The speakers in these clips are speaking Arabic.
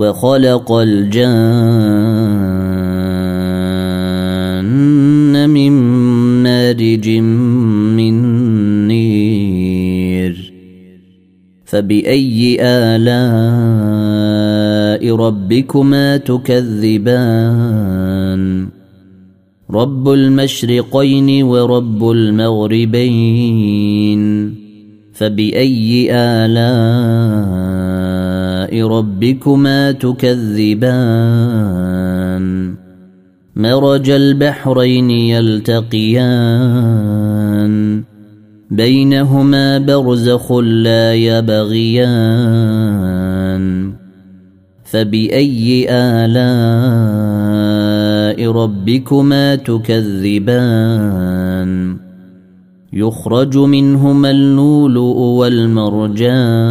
وخلق الجان من مارج من نير. فبأي آلاء ربكما تكذبان؟ رب المشرقين ورب المغربين. فبأي آلاء ربكما تكذبان مرج البحرين يلتقيان بينهما برزخ لا يبغيان فبأي آلاء ربكما تكذبان يخرج منهما اللؤلؤ والمرجان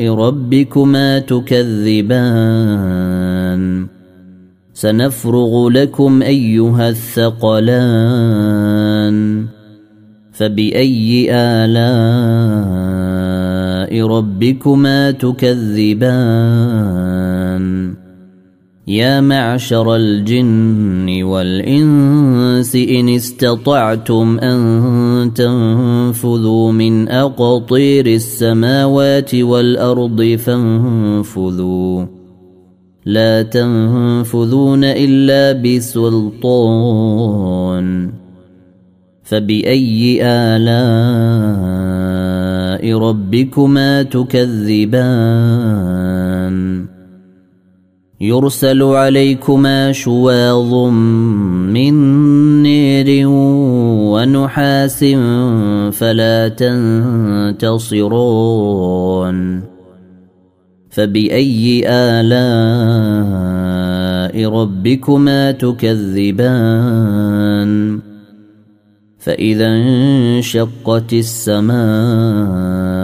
ربكما تكذبان. سنفرغ لكم أيها الثقلان. فبأي آلاء ربكما تكذبان؟ يا معشر الجن والإنس إن استطعتم أن تنفذوا من أقطير السماوات والأرض فانفذوا. لا تنفذون إلا بسلطان. فبأي آلاء ربكما تكذبان؟ يرسل عليكما شواظ من نير ونحاس فلا تنتصرون. فبأي آلاء ربكما تكذبان؟ فإذا انشقت السماء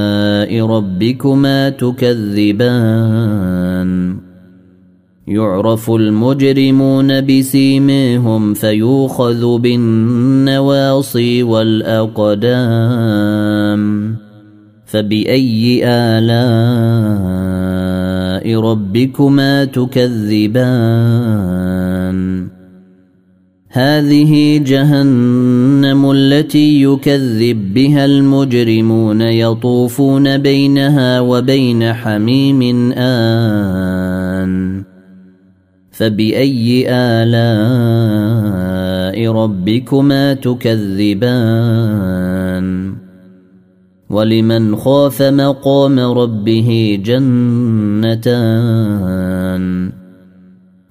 ربكما تكذبان. يعرف المجرمون بسيميهم فيوخذ بالنواصي والأقدام. فبأي آلاء ربكما تكذبان؟ هذه جهنم التي يكذب بها المجرمون يطوفون بينها وبين حميم آن. فبأي آلاء ربكما تكذبان؟ ولمن خاف مقام ربه جنتان.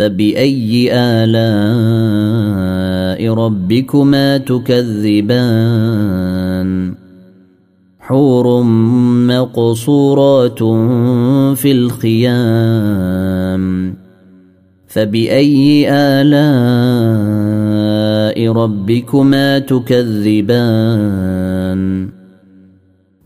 فبأي آلاء ربكما تكذبان؟ حور مقصورات في الخيام. فبأي آلاء ربكما تكذبان؟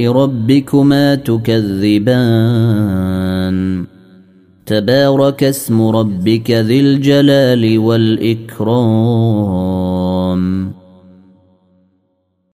ربكما تكذبان تبارك اسم ربك ذي الجلال والاكرام